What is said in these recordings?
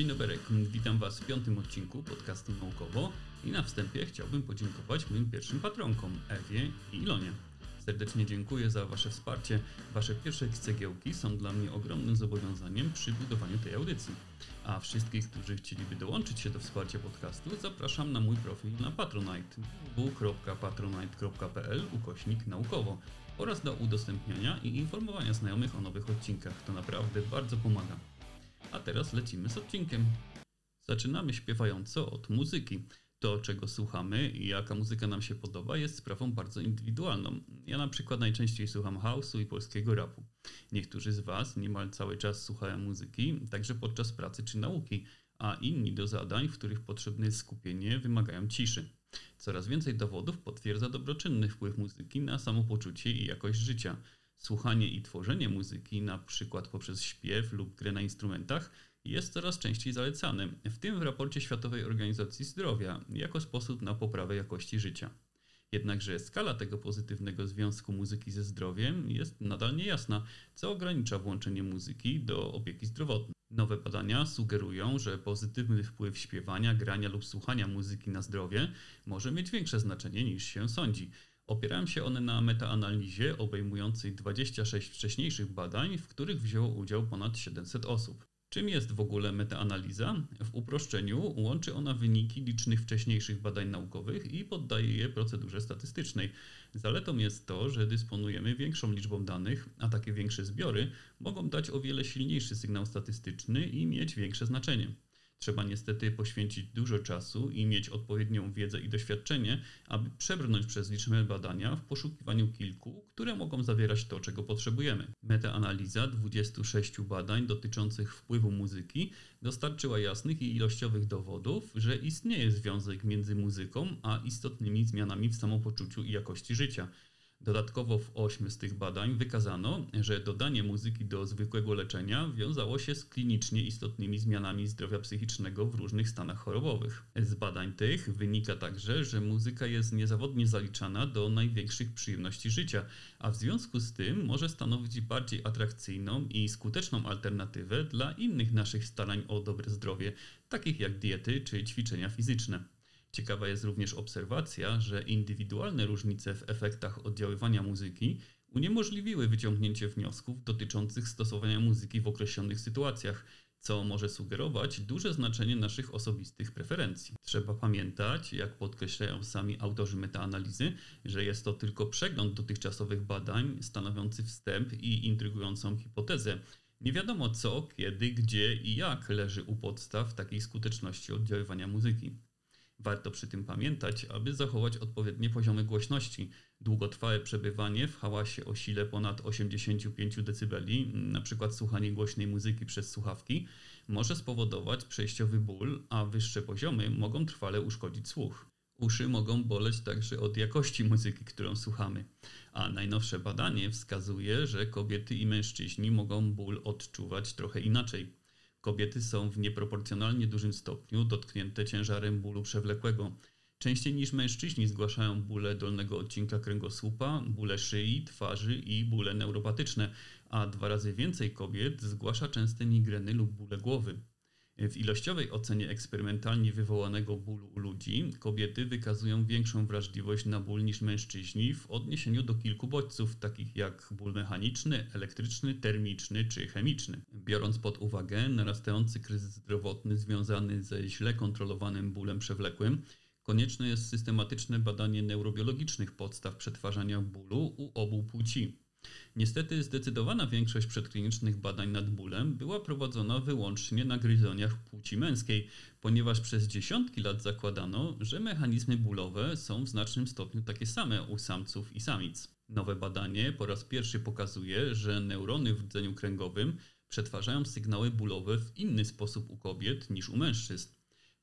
Dzień dobry, witam Was w piątym odcinku podcastu Naukowo i na wstępie chciałbym podziękować moim pierwszym patronkom, Ewie i Ilonie. Serdecznie dziękuję za Wasze wsparcie. Wasze pierwsze cegiełki są dla mnie ogromnym zobowiązaniem przy budowaniu tej audycji. A wszystkich, którzy chcieliby dołączyć się do wsparcia podcastu, zapraszam na mój profil na Patronite www.patronite.pl ukośnik naukowo oraz do udostępniania i informowania znajomych o nowych odcinkach. To naprawdę bardzo pomaga. A teraz lecimy z odcinkiem. Zaczynamy śpiewająco od muzyki. To, czego słuchamy i jaka muzyka nam się podoba, jest sprawą bardzo indywidualną. Ja na przykład najczęściej słucham house'u i polskiego rapu. Niektórzy z Was niemal cały czas słuchają muzyki, także podczas pracy czy nauki, a inni do zadań, w których potrzebne jest skupienie, wymagają ciszy. Coraz więcej dowodów potwierdza dobroczynny wpływ muzyki na samopoczucie i jakość życia. Słuchanie i tworzenie muzyki, na przykład poprzez śpiew lub grę na instrumentach, jest coraz częściej zalecane, w tym w raporcie Światowej Organizacji Zdrowia, jako sposób na poprawę jakości życia. Jednakże skala tego pozytywnego związku muzyki ze zdrowiem jest nadal niejasna, co ogranicza włączenie muzyki do opieki zdrowotnej. Nowe badania sugerują, że pozytywny wpływ śpiewania, grania lub słuchania muzyki na zdrowie może mieć większe znaczenie niż się sądzi. Opierają się one na metaanalizie obejmującej 26 wcześniejszych badań, w których wzięło udział ponad 700 osób. Czym jest w ogóle metaanaliza? W uproszczeniu łączy ona wyniki licznych wcześniejszych badań naukowych i poddaje je procedurze statystycznej. Zaletą jest to, że dysponujemy większą liczbą danych, a takie większe zbiory mogą dać o wiele silniejszy sygnał statystyczny i mieć większe znaczenie. Trzeba niestety poświęcić dużo czasu i mieć odpowiednią wiedzę i doświadczenie, aby przebrnąć przez liczne badania w poszukiwaniu kilku, które mogą zawierać to, czego potrzebujemy. Metaanaliza 26 badań dotyczących wpływu muzyki dostarczyła jasnych i ilościowych dowodów, że istnieje związek między muzyką a istotnymi zmianami w samopoczuciu i jakości życia. Dodatkowo w ośmiu z tych badań wykazano, że dodanie muzyki do zwykłego leczenia wiązało się z klinicznie istotnymi zmianami zdrowia psychicznego w różnych stanach chorobowych. Z badań tych wynika także, że muzyka jest niezawodnie zaliczana do największych przyjemności życia, a w związku z tym może stanowić bardziej atrakcyjną i skuteczną alternatywę dla innych naszych starań o dobre zdrowie, takich jak diety czy ćwiczenia fizyczne. Ciekawa jest również obserwacja, że indywidualne różnice w efektach oddziaływania muzyki uniemożliwiły wyciągnięcie wniosków dotyczących stosowania muzyki w określonych sytuacjach, co może sugerować duże znaczenie naszych osobistych preferencji. Trzeba pamiętać, jak podkreślają sami autorzy metaanalizy, że jest to tylko przegląd dotychczasowych badań stanowiący wstęp i intrygującą hipotezę. Nie wiadomo co, kiedy, gdzie i jak leży u podstaw takiej skuteczności oddziaływania muzyki. Warto przy tym pamiętać, aby zachować odpowiednie poziomy głośności. Długotrwałe przebywanie w hałasie o sile ponad 85 dB, np. słuchanie głośnej muzyki przez słuchawki, może spowodować przejściowy ból, a wyższe poziomy mogą trwale uszkodzić słuch. Uszy mogą boleć także od jakości muzyki, którą słuchamy. A najnowsze badanie wskazuje, że kobiety i mężczyźni mogą ból odczuwać trochę inaczej. Kobiety są w nieproporcjonalnie dużym stopniu dotknięte ciężarem bólu przewlekłego. Częściej niż mężczyźni zgłaszają bóle dolnego odcinka kręgosłupa, bóle szyi, twarzy i bóle neuropatyczne, a dwa razy więcej kobiet zgłasza częste migreny lub bóle głowy. W ilościowej ocenie eksperymentalnie wywołanego bólu u ludzi kobiety wykazują większą wrażliwość na ból niż mężczyźni w odniesieniu do kilku bodźców, takich jak ból mechaniczny, elektryczny, termiczny czy chemiczny. Biorąc pod uwagę narastający kryzys zdrowotny związany ze źle kontrolowanym bólem przewlekłym, konieczne jest systematyczne badanie neurobiologicznych podstaw przetwarzania bólu u obu płci. Niestety zdecydowana większość przedklinicznych badań nad bólem była prowadzona wyłącznie na gryzoniach płci męskiej, ponieważ przez dziesiątki lat zakładano, że mechanizmy bólowe są w znacznym stopniu takie same u samców i samic. Nowe badanie po raz pierwszy pokazuje, że neurony w rdzeniu kręgowym przetwarzają sygnały bólowe w inny sposób u kobiet niż u mężczyzn.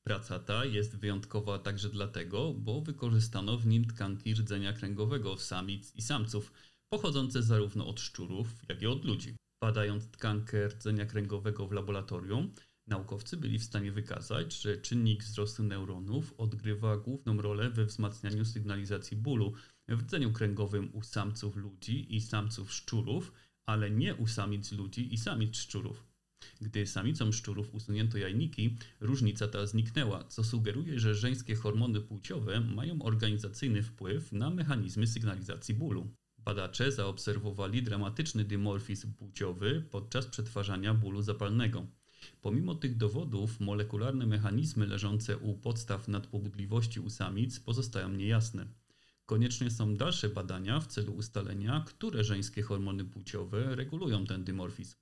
Praca ta jest wyjątkowa także dlatego, bo wykorzystano w nim tkanki rdzenia kręgowego samic i samców – pochodzące zarówno od szczurów, jak i od ludzi. Badając tkankę rdzenia kręgowego w laboratorium, naukowcy byli w stanie wykazać, że czynnik wzrostu neuronów odgrywa główną rolę we wzmacnianiu sygnalizacji bólu w rdzeniu kręgowym u samców ludzi i samców szczurów, ale nie u samic ludzi i samic szczurów. Gdy samicom szczurów usunięto jajniki, różnica ta zniknęła, co sugeruje, że żeńskie hormony płciowe mają organizacyjny wpływ na mechanizmy sygnalizacji bólu. Badacze zaobserwowali dramatyczny dymorfizm płciowy podczas przetwarzania bólu zapalnego. Pomimo tych dowodów, molekularne mechanizmy leżące u podstaw nadpobudliwości u samic pozostają niejasne. Konieczne są dalsze badania w celu ustalenia, które żeńskie hormony płciowe regulują ten dymorfizm.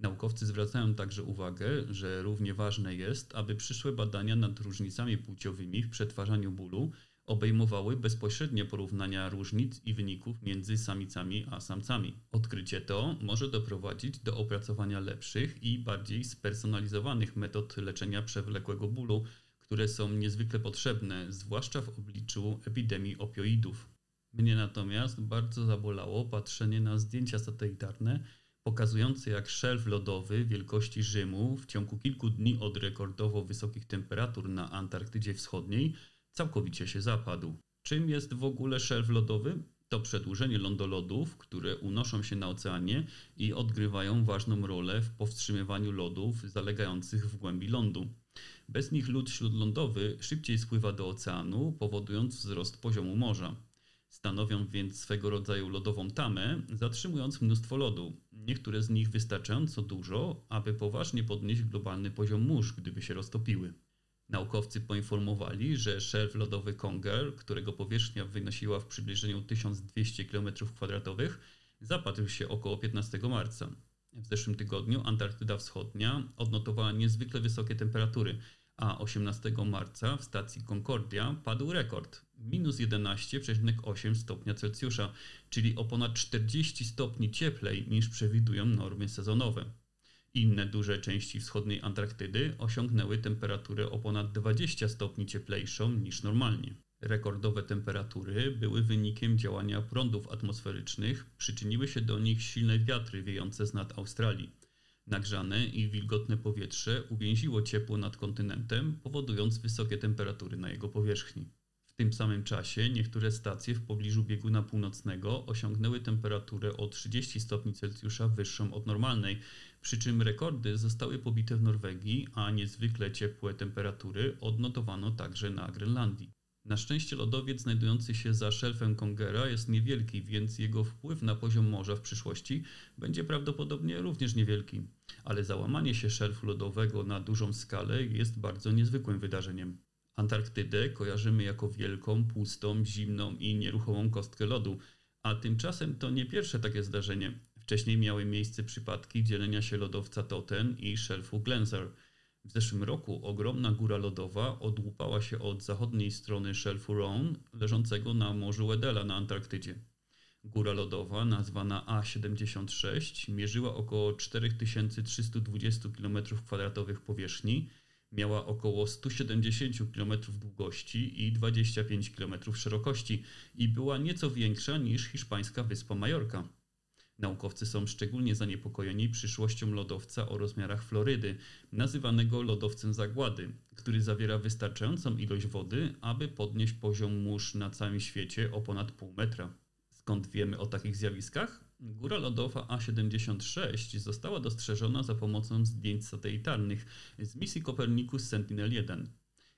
Naukowcy zwracają także uwagę, że równie ważne jest, aby przyszłe badania nad różnicami płciowymi w przetwarzaniu bólu obejmowały bezpośrednie porównania różnic i wyników między samicami a samcami. Odkrycie to może doprowadzić do opracowania lepszych i bardziej spersonalizowanych metod leczenia przewlekłego bólu, które są niezwykle potrzebne, zwłaszcza w obliczu epidemii opioidów. Mnie natomiast bardzo zabolało patrzenie na zdjęcia satelitarne pokazujące jak szelf lodowy wielkości Rzymu w ciągu kilku dni od rekordowo wysokich temperatur na Antarktydzie Wschodniej całkowicie się zapadł. Czym jest w ogóle szelf lodowy? To przedłużenie lądolodów, które unoszą się na oceanie i odgrywają ważną rolę w powstrzymywaniu lodów zalegających w głębi lądu. Bez nich lód śródlądowy szybciej spływa do oceanu, powodując wzrost poziomu morza. Stanowią więc swego rodzaju lodową tamę, zatrzymując mnóstwo lodu. Niektóre z nich wystarczająco dużo, aby poważnie podnieść globalny poziom mórz, gdyby się roztopiły. Naukowcy poinformowali, że szelf lodowy Conger, którego powierzchnia wynosiła w przybliżeniu 1200 km2, zapadł się około 15 marca. W zeszłym tygodniu Antarktyda Wschodnia odnotowała niezwykle wysokie temperatury, a 18 marca w stacji Concordia padł rekord minus 11,8 stopnia Celsjusza, czyli o ponad 40 stopni cieplej niż przewidują normy sezonowe. Inne duże części wschodniej Antarktydy osiągnęły temperaturę o ponad 20 stopni cieplejszą niż normalnie. Rekordowe temperatury były wynikiem działania prądów atmosferycznych, przyczyniły się do nich silne wiatry wiejące z nad Australii. Nagrzane i wilgotne powietrze uwięziło ciepło nad kontynentem, powodując wysokie temperatury na jego powierzchni. Tym samym czasie niektóre stacje w pobliżu bieguna północnego osiągnęły temperaturę o 30 stopni Celsjusza wyższą od normalnej, przy czym rekordy zostały pobite w Norwegii, a niezwykle ciepłe temperatury odnotowano także na Grenlandii. Na szczęście lodowiec znajdujący się za szelfem Kongera jest niewielki, więc jego wpływ na poziom morza w przyszłości będzie prawdopodobnie również niewielki. Ale załamanie się szelfu lodowego na dużą skalę jest bardzo niezwykłym wydarzeniem. Antarktydę kojarzymy jako wielką, pustą, zimną i nieruchomą kostkę lodu, a tymczasem to nie pierwsze takie zdarzenie. Wcześniej miały miejsce przypadki dzielenia się lodowca Toten i szelfu Glenser. W zeszłym roku ogromna góra lodowa odłupała się od zachodniej strony szelfu Roan, leżącego na Morzu Wedela na Antarktydzie. Góra lodowa, nazwana A76, mierzyła około 4320 km2 powierzchni, miała około 170 km długości i 25 km szerokości i była nieco większa niż hiszpańska wyspa Majorka. Naukowcy są szczególnie zaniepokojeni przyszłością lodowca o rozmiarach Florydy, nazywanego lodowcem zagłady, który zawiera wystarczającą ilość wody, aby podnieść poziom mórz na całym świecie o ponad pół metra. Skąd wiemy o takich zjawiskach? Góra lodowa A76 została dostrzeżona za pomocą zdjęć satelitarnych z misji Copernicus Sentinel-1.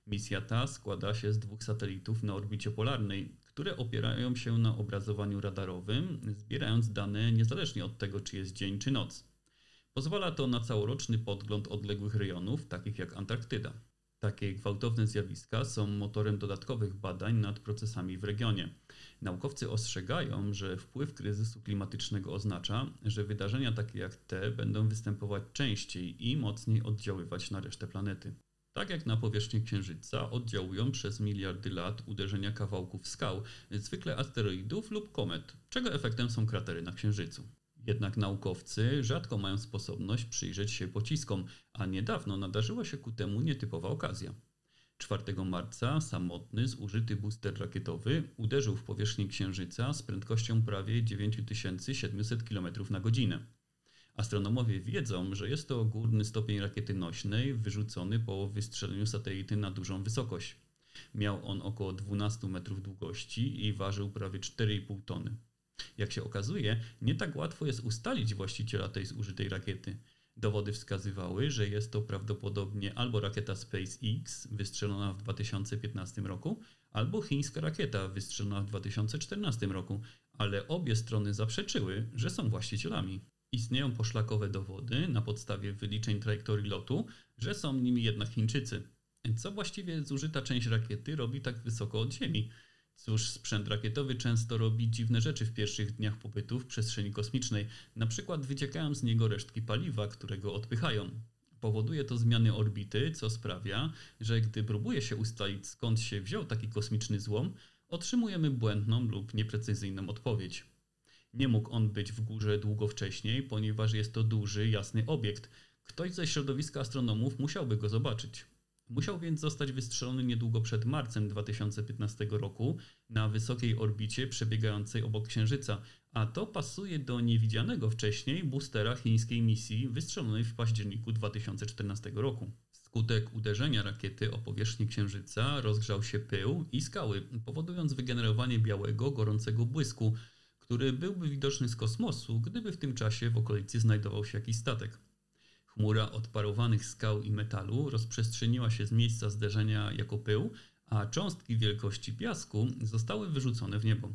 Misja ta składa się z dwóch satelitów na orbicie polarnej, które opierają się na obrazowaniu radarowym, zbierając dane niezależnie od tego, czy jest dzień czy noc. Pozwala to na całoroczny podgląd odległych rejonów, takich jak Antarktyda. Takie gwałtowne zjawiska są motorem dodatkowych badań nad procesami w regionie. Naukowcy ostrzegają, że wpływ kryzysu klimatycznego oznacza, że wydarzenia takie jak te będą występować częściej i mocniej oddziaływać na resztę planety. Tak jak na powierzchnię Księżyca oddziałują przez miliardy lat uderzenia kawałków skał, zwykle asteroidów lub komet, czego efektem są kratery na Księżycu. Jednak naukowcy rzadko mają sposobność przyjrzeć się pociskom, a niedawno nadarzyła się ku temu nietypowa okazja. 4 marca samotny, zużyty booster rakietowy uderzył w powierzchnię Księżyca z prędkością prawie 9700 km na godzinę. Astronomowie wiedzą, że jest to górny stopień rakiety nośnej wyrzucony po wystrzeleniu satelity na dużą wysokość. Miał on około 12 metrów długości i ważył prawie 4,5 tony. Jak się okazuje, nie tak łatwo jest ustalić właściciela tej zużytej rakiety. Dowody wskazywały, że jest to prawdopodobnie albo rakieta SpaceX wystrzelona w 2015 roku, albo chińska rakieta wystrzelona w 2014 roku, ale obie strony zaprzeczyły, że są właścicielami. Istnieją poszlakowe dowody na podstawie wyliczeń trajektorii lotu, że są nimi jednak Chińczycy. Co właściwie zużyta część rakiety robi tak wysoko od Ziemi? Cóż, sprzęt rakietowy często robi dziwne rzeczy w pierwszych dniach pobytu w przestrzeni kosmicznej. Na przykład wyciekają z niego resztki paliwa, które go odpychają. Powoduje to zmiany orbity, co sprawia, że gdy próbuje się ustalić skąd się wziął taki kosmiczny złom, otrzymujemy błędną lub nieprecyzyjną odpowiedź. Nie mógł on być w górze długo wcześniej, ponieważ jest to duży, jasny obiekt. Ktoś ze środowiska astronomów musiałby go zobaczyć. Musiał więc zostać wystrzelony niedługo przed marcem 2015 roku na wysokiej orbicie przebiegającej obok Księżyca, a to pasuje do niewidzianego wcześniej boostera chińskiej misji wystrzelonej w październiku 2014 roku. Wskutek uderzenia rakiety o powierzchnię Księżyca rozgrzał się pył i skały, powodując wygenerowanie białego, gorącego błysku, który byłby widoczny z kosmosu, gdyby w tym czasie w okolicy znajdował się jakiś statek. Chmura odparowanych skał i metalu rozprzestrzeniła się z miejsca zderzenia jako pył, a cząstki wielkości piasku zostały wyrzucone w niebo.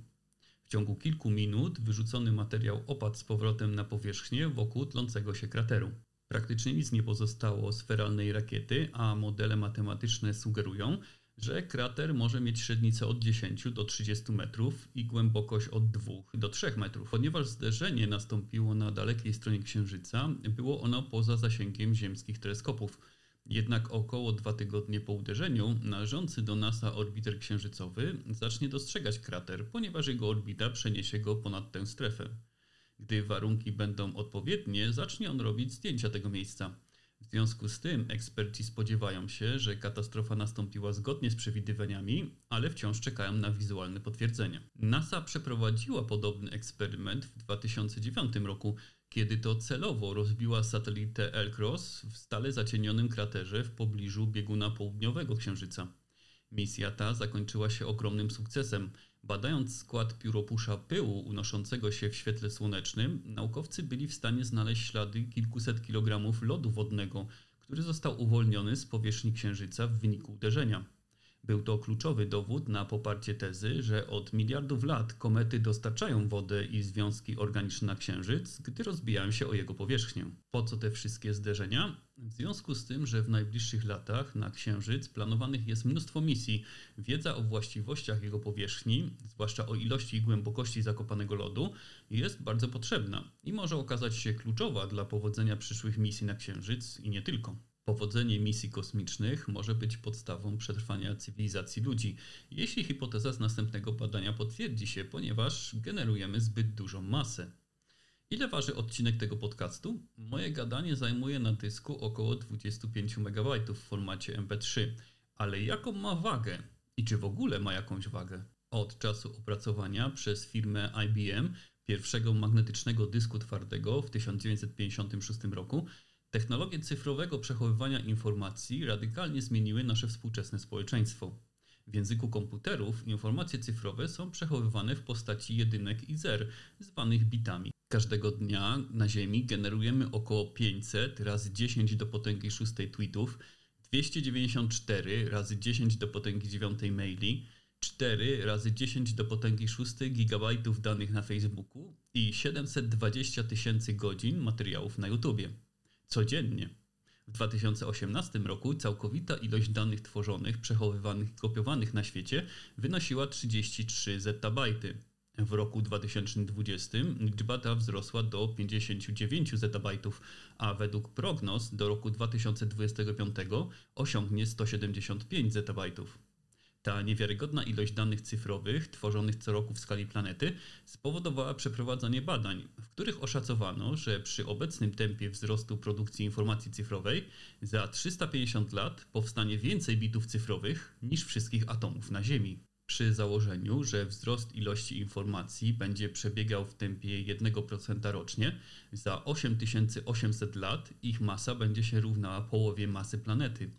W ciągu kilku minut wyrzucony materiał opadł z powrotem na powierzchnię wokół tlącego się krateru. Praktycznie nic nie pozostało sferalnej rakiety, a modele matematyczne sugerują, że krater może mieć średnicę od 10 do 30 metrów i głębokość od 2 do 3 metrów. Ponieważ zderzenie nastąpiło na dalekiej stronie Księżyca, było ono poza zasięgiem ziemskich teleskopów. Jednak około dwa tygodnie po uderzeniu należący do NASA orbiter księżycowy zacznie dostrzegać krater, ponieważ jego orbita przeniesie go ponad tę strefę. Gdy warunki będą odpowiednie, zacznie on robić zdjęcia tego miejsca. W związku z tym eksperci spodziewają się, że katastrofa nastąpiła zgodnie z przewidywaniami, ale wciąż czekają na wizualne potwierdzenia. NASA przeprowadziła podobny eksperyment w 2009 roku, kiedy to celowo rozbiła satelitę Elcross w stale zacienionym kraterze w pobliżu bieguna południowego Księżyca. Misja ta zakończyła się ogromnym sukcesem. Badając skład pióropusza pyłu unoszącego się w świetle słonecznym, naukowcy byli w stanie znaleźć ślady kilkuset kilogramów lodu wodnego, który został uwolniony z powierzchni Księżyca w wyniku uderzenia. Był to kluczowy dowód na poparcie tezy, że od miliardów lat komety dostarczają wodę i związki organiczne na Księżyc, gdy rozbijają się o jego powierzchnię. Po co te wszystkie zderzenia? W związku z tym, że w najbliższych latach na Księżyc planowanych jest mnóstwo misji, wiedza o właściwościach jego powierzchni, zwłaszcza o ilości i głębokości zakopanego lodu, jest bardzo potrzebna i może okazać się kluczowa dla powodzenia przyszłych misji na Księżyc i nie tylko. Powodzenie misji kosmicznych może być podstawą przetrwania cywilizacji ludzi, jeśli hipoteza z następnego badania potwierdzi się, ponieważ generujemy zbyt dużą masę. Ile waży odcinek tego podcastu? Moje gadanie zajmuje na dysku około 25 MB w formacie MP3, ale jaką ma wagę i czy w ogóle ma jakąś wagę? Od czasu opracowania przez firmę IBM pierwszego magnetycznego dysku twardego w 1956 roku Technologie cyfrowego przechowywania informacji radykalnie zmieniły nasze współczesne społeczeństwo. W języku komputerów informacje cyfrowe są przechowywane w postaci jedynek i zer, zwanych bitami. Każdego dnia na Ziemi generujemy około 500 razy 10 do potęgi 6 tweetów, 294 razy 10 do potęgi 9 maili, 4 razy 10 do potęgi 6 gigabajtów danych na Facebooku i 720 tysięcy godzin materiałów na YouTubie codziennie. W 2018 roku całkowita ilość danych tworzonych, przechowywanych i kopiowanych na świecie wynosiła 33 zetabajty. W roku 2020 liczba ta wzrosła do 59 zetabajtów, a według prognoz do roku 2025 osiągnie 175 zetabajtów. Ta niewiarygodna ilość danych cyfrowych tworzonych co roku w skali planety spowodowała przeprowadzanie badań, w których oszacowano, że przy obecnym tempie wzrostu produkcji informacji cyfrowej za 350 lat powstanie więcej bitów cyfrowych niż wszystkich atomów na Ziemi. Przy założeniu, że wzrost ilości informacji będzie przebiegał w tempie 1% rocznie, za 8800 lat ich masa będzie się równała połowie masy planety.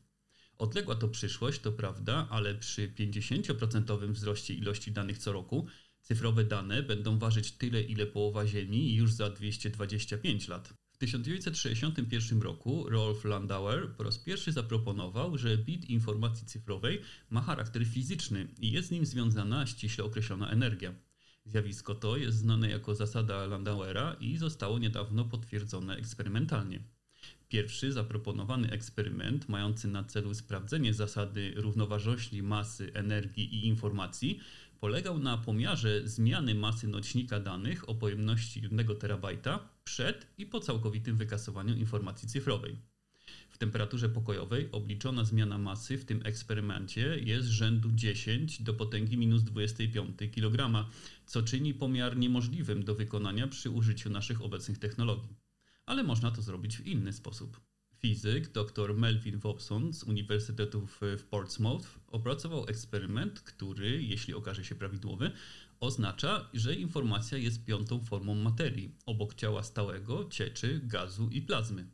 Odległa to przyszłość, to prawda, ale przy 50% wzroście ilości danych co roku, cyfrowe dane będą ważyć tyle, ile połowa Ziemi już za 225 lat. W 1961 roku Rolf Landauer po raz pierwszy zaproponował, że bit informacji cyfrowej ma charakter fizyczny i jest z nim związana ściśle określona energia. Zjawisko to jest znane jako zasada Landauera i zostało niedawno potwierdzone eksperymentalnie. Pierwszy zaproponowany eksperyment, mający na celu sprawdzenie zasady równoważności masy, energii i informacji, polegał na pomiarze zmiany masy nośnika danych o pojemności 1 terabajta przed i po całkowitym wykasowaniu informacji cyfrowej. W temperaturze pokojowej obliczona zmiana masy w tym eksperymencie jest rzędu 10 do potęgi minus 25 kg, co czyni pomiar niemożliwym do wykonania przy użyciu naszych obecnych technologii. Ale można to zrobić w inny sposób. Fizyk dr Melvin Wobson z Uniwersytetu w Portsmouth opracował eksperyment, który, jeśli okaże się prawidłowy, oznacza, że informacja jest piątą formą materii, obok ciała stałego, cieczy, gazu i plazmy.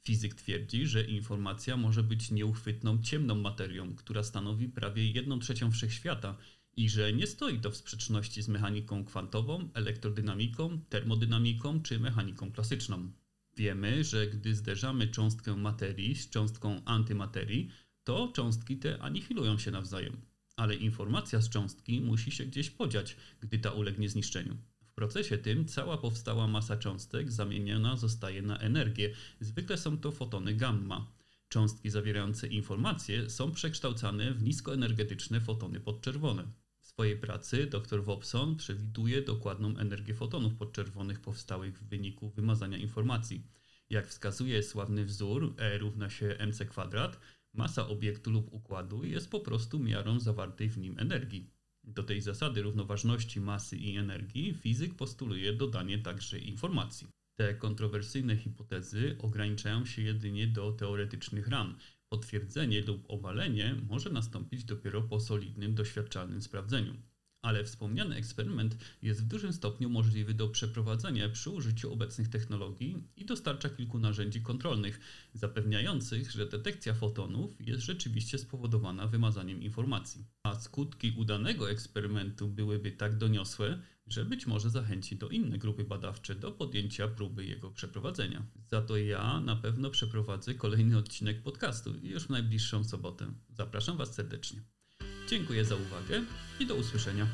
Fizyk twierdzi, że informacja może być nieuchwytną ciemną materią, która stanowi prawie 1 trzecią wszechświata i że nie stoi to w sprzeczności z mechaniką kwantową, elektrodynamiką, termodynamiką czy mechaniką klasyczną. Wiemy, że gdy zderzamy cząstkę materii z cząstką antymaterii, to cząstki te anihilują się nawzajem. Ale informacja z cząstki musi się gdzieś podziać, gdy ta ulegnie zniszczeniu. W procesie tym cała powstała masa cząstek zamieniona zostaje na energię. Zwykle są to fotony gamma. Cząstki zawierające informacje są przekształcane w niskoenergetyczne fotony podczerwone. Swojej pracy dr Wobson przewiduje dokładną energię fotonów podczerwonych powstałych w wyniku wymazania informacji. Jak wskazuje sławny wzór E równa się mc kwadrat, masa obiektu lub układu jest po prostu miarą zawartej w nim energii. Do tej zasady równoważności masy i energii fizyk postuluje dodanie także informacji. Te kontrowersyjne hipotezy ograniczają się jedynie do teoretycznych ram, Potwierdzenie lub obalenie może nastąpić dopiero po solidnym, doświadczalnym sprawdzeniu. Ale wspomniany eksperyment jest w dużym stopniu możliwy do przeprowadzenia przy użyciu obecnych technologii i dostarcza kilku narzędzi kontrolnych, zapewniających, że detekcja fotonów jest rzeczywiście spowodowana wymazaniem informacji. A skutki udanego eksperymentu byłyby tak doniosłe, że być może zachęci to inne grupy badawcze do podjęcia próby jego przeprowadzenia. Za to ja na pewno przeprowadzę kolejny odcinek podcastu już w najbliższą sobotę. Zapraszam Was serdecznie. Dziękuję za uwagę i do usłyszenia.